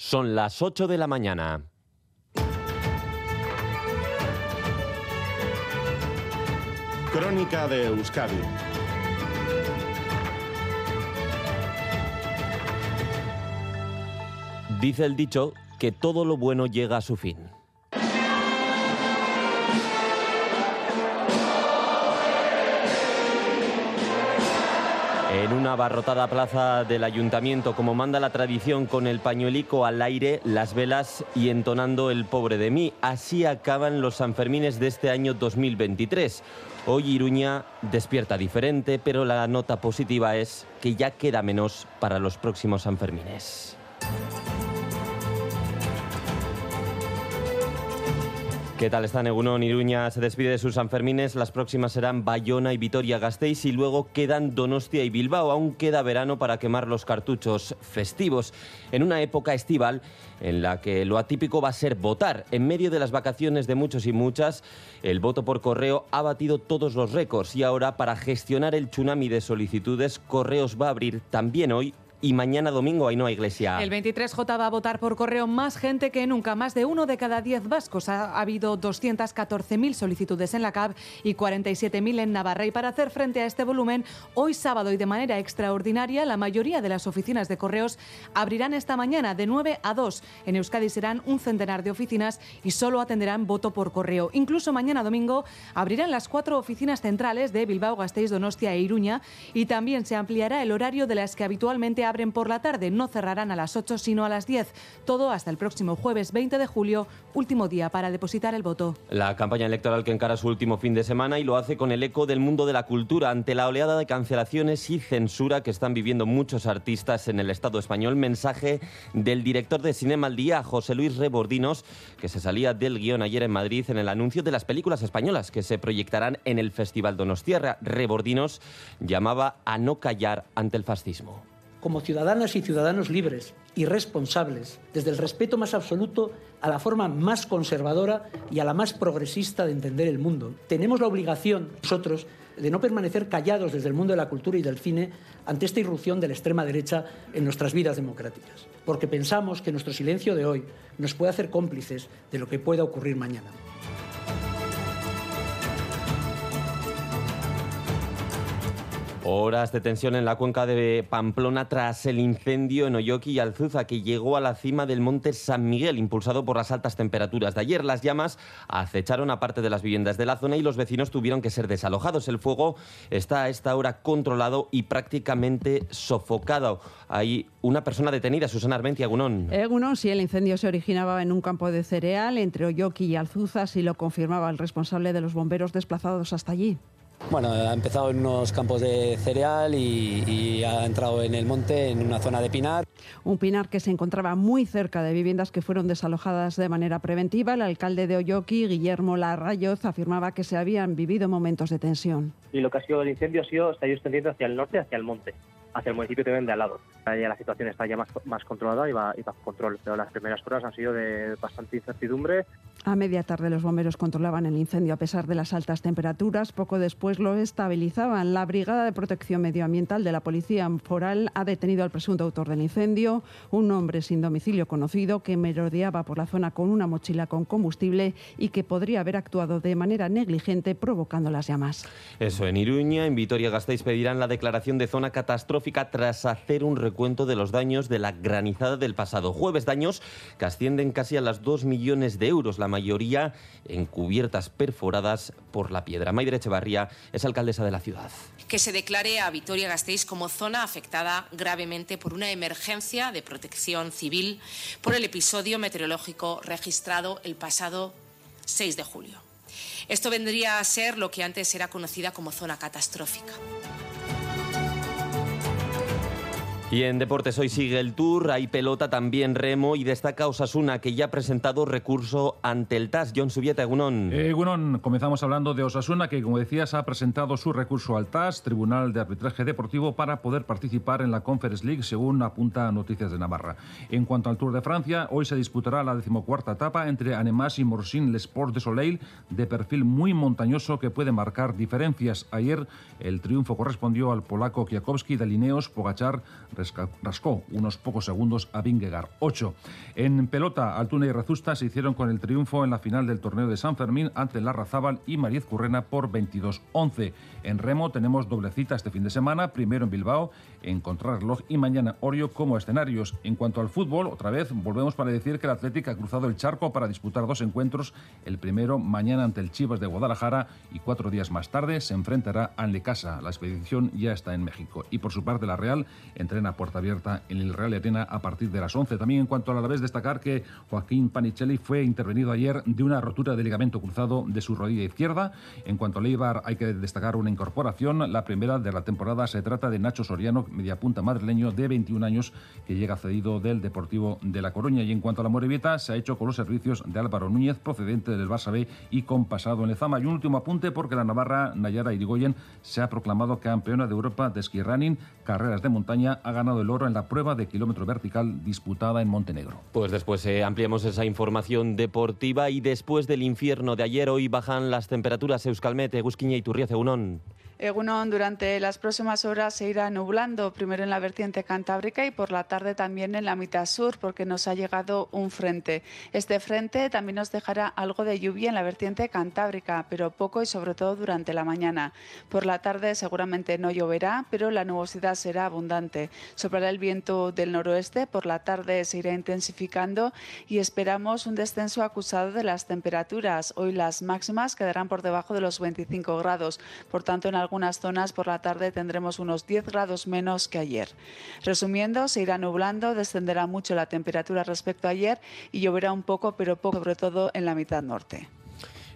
Son las 8 de la mañana. Crónica de Euskadi. Dice el dicho que todo lo bueno llega a su fin. En una abarrotada plaza del ayuntamiento, como manda la tradición, con el pañuelico al aire, las velas y entonando el pobre de mí. Así acaban los Sanfermines de este año 2023. Hoy Iruña despierta diferente, pero la nota positiva es que ya queda menos para los próximos Sanfermines. ¿Qué tal están Egunon? Iruña se despide de sus Sanfermines. Las próximas serán Bayona y Vitoria-Gasteiz y luego quedan Donostia y Bilbao. Aún queda verano para quemar los cartuchos festivos. En una época estival en la que lo atípico va a ser votar. En medio de las vacaciones de muchos y muchas, el voto por correo ha batido todos los récords y ahora para gestionar el tsunami de solicitudes, Correos va a abrir también hoy y mañana domingo no iglesia. El 23J va a votar por correo más gente que nunca. Más de uno de cada diez vascos. Ha habido 214.000 solicitudes en la CAB y 47.000 en Navarra. Y para hacer frente a este volumen, hoy sábado y de manera extraordinaria, la mayoría de las oficinas de correos abrirán esta mañana de 9 a 2. En Euskadi serán un centenar de oficinas y solo atenderán voto por correo. Incluso mañana domingo abrirán las cuatro oficinas centrales de Bilbao, Gasteiz, Donostia e Iruña y también se ampliará el horario de las que habitualmente abren por la tarde. No cerrarán a las 8, sino a las 10. Todo hasta el próximo jueves 20 de julio, último día para depositar el voto. La campaña electoral que encara su último fin de semana y lo hace con el eco del mundo de la cultura ante la oleada de cancelaciones y censura que están viviendo muchos artistas en el Estado español. Mensaje del director de Cinema al Día, José Luis Rebordinos, que se salía del guion ayer en Madrid en el anuncio de las películas españolas que se proyectarán en el Festival Donostierra. Rebordinos llamaba a no callar ante el fascismo como ciudadanas y ciudadanos libres y responsables, desde el respeto más absoluto a la forma más conservadora y a la más progresista de entender el mundo. Tenemos la obligación, nosotros, de no permanecer callados desde el mundo de la cultura y del cine ante esta irrupción de la extrema derecha en nuestras vidas democráticas, porque pensamos que nuestro silencio de hoy nos puede hacer cómplices de lo que pueda ocurrir mañana. Horas de tensión en la cuenca de Pamplona tras el incendio en Oyoki y Alzuza que llegó a la cima del monte San Miguel, impulsado por las altas temperaturas de ayer. Las llamas acecharon a parte de las viviendas de la zona y los vecinos tuvieron que ser desalojados. El fuego está a esta hora controlado y prácticamente sofocado. Hay una persona detenida, Susana Armentia, Agunón. Agunón, sí, el incendio se originaba en un campo de cereal entre Oyoki y Alzuza, y lo confirmaba el responsable de los bomberos desplazados hasta allí. Bueno, ha empezado en unos campos de cereal y, ha entrado en el monte, en una zona de pinar. Un pinar que se encontraba muy cerca de viviendas que fueron desalojadas de manera preventiva. El alcalde de Oyoki, Guillermo Larrayoz, afirmaba que se habían vivido momentos de tensión. Y lo que ha sido el incendio ha sido, se ha ido extendiendo hacia el norte, hacia el monte hacia el municipio también de al lado. Ya la situación está ya más, más controlada y, va, y bajo control, pero las primeras horas han sido de bastante incertidumbre. A media tarde los bomberos controlaban el incendio a pesar de las altas temperaturas. Poco después lo estabilizaban. La Brigada de Protección Medioambiental de la Policía Foral ha detenido al presunto autor del incendio, un hombre sin domicilio conocido que merodeaba por la zona con una mochila con combustible y que podría haber actuado de manera negligente provocando las llamas. Eso, en Iruña, en Vitoria-Gasteiz pedirán la declaración de zona catastrófica tras hacer un recuento de los daños de la granizada del pasado jueves. Daños que ascienden casi a las 2 millones de euros, la mayoría en cubiertas perforadas por la piedra. Maider Echevarría es alcaldesa de la ciudad. Que se declare a Vitoria-Gasteiz como zona afectada gravemente por una emergencia de protección civil por el episodio meteorológico registrado el pasado 6 de julio. Esto vendría a ser lo que antes era conocida como zona catastrófica. Y en deportes hoy sigue el Tour, hay pelota también remo y destaca Osasuna que ya ha presentado recurso ante el TAS. John Subieta, Egunon. Eh, Egunon, comenzamos hablando de Osasuna que como decías ha presentado su recurso al TAS, Tribunal de Arbitraje Deportivo, para poder participar en la Conference League según apunta Noticias de Navarra. En cuanto al Tour de Francia, hoy se disputará la decimocuarta etapa entre Anemas y Morsin Les Sports de Soleil de perfil muy montañoso que puede marcar diferencias. Ayer el triunfo correspondió al polaco Kwiatkowski de Lineos, Pogachar rascó unos pocos segundos a Vingegaard. 8. En pelota, Altuna y Rezusta se hicieron con el triunfo en la final del torneo de San Fermín ante Larrazábal y Mariez Currena por 22-11. En remo tenemos doble cita este fin de semana, primero en Bilbao, en Contrarreloj y mañana Orio como escenarios. En cuanto al fútbol, otra vez volvemos para decir que el Atlético ha cruzado el charco para disputar dos encuentros, el primero mañana ante el Chivas de Guadalajara y cuatro días más tarde se enfrentará a Casa. La expedición ya está en México. Y por su parte la Real entrena puerta abierta en el Real Atena a partir de las 11. También en cuanto a la vez destacar que Joaquín Panicelli fue intervenido ayer de una rotura de ligamento cruzado de su rodilla izquierda. En cuanto a Leibar hay que destacar una incorporación, la primera de la temporada se trata de Nacho Soriano, mediapunta madrileño de 21 años que llega cedido del Deportivo de La Coruña. Y en cuanto a la Morevieta, se ha hecho con los servicios de Álvaro Núñez, procedente del Barça B y con pasado en Lezama. Y un último apunte porque la Navarra Nayara Irigoyen se ha proclamado campeona de Europa de ski running, carreras de montaña, ha ganado el oro en la prueba de kilómetro vertical disputada en Montenegro. Pues después eh, ampliamos esa información deportiva y después del infierno de ayer, hoy bajan las temperaturas Euskalmet, Gusquiña y Turriace Unón. Egunon, durante las próximas horas se irá nublando, primero en la vertiente cantábrica y por la tarde también en la mitad sur, porque nos ha llegado un frente. Este frente también nos dejará algo de lluvia en la vertiente cantábrica, pero poco y sobre todo durante la mañana. Por la tarde seguramente no lloverá, pero la nubosidad será abundante. Soplará el viento del noroeste, por la tarde se irá intensificando y esperamos un descenso acusado de las temperaturas. Hoy las máximas quedarán por debajo de los 25 grados, por tanto en algunas zonas por la tarde tendremos unos 10 grados menos que ayer. Resumiendo, se irá nublando, descenderá mucho la temperatura respecto a ayer y lloverá un poco, pero poco, sobre todo en la mitad norte.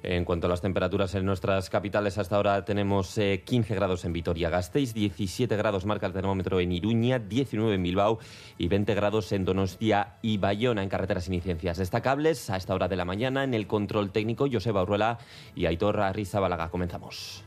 En cuanto a las temperaturas en nuestras capitales, hasta ahora tenemos 15 eh, grados en Vitoria-Gasteiz, 17 grados marca el termómetro en Iruña, 19 en Bilbao y 20 grados en Donostia y Bayona en carreteras y ciencias destacables. A esta hora de la mañana, en el control técnico, Joseba Urruela y Aitor Balaga. Comenzamos.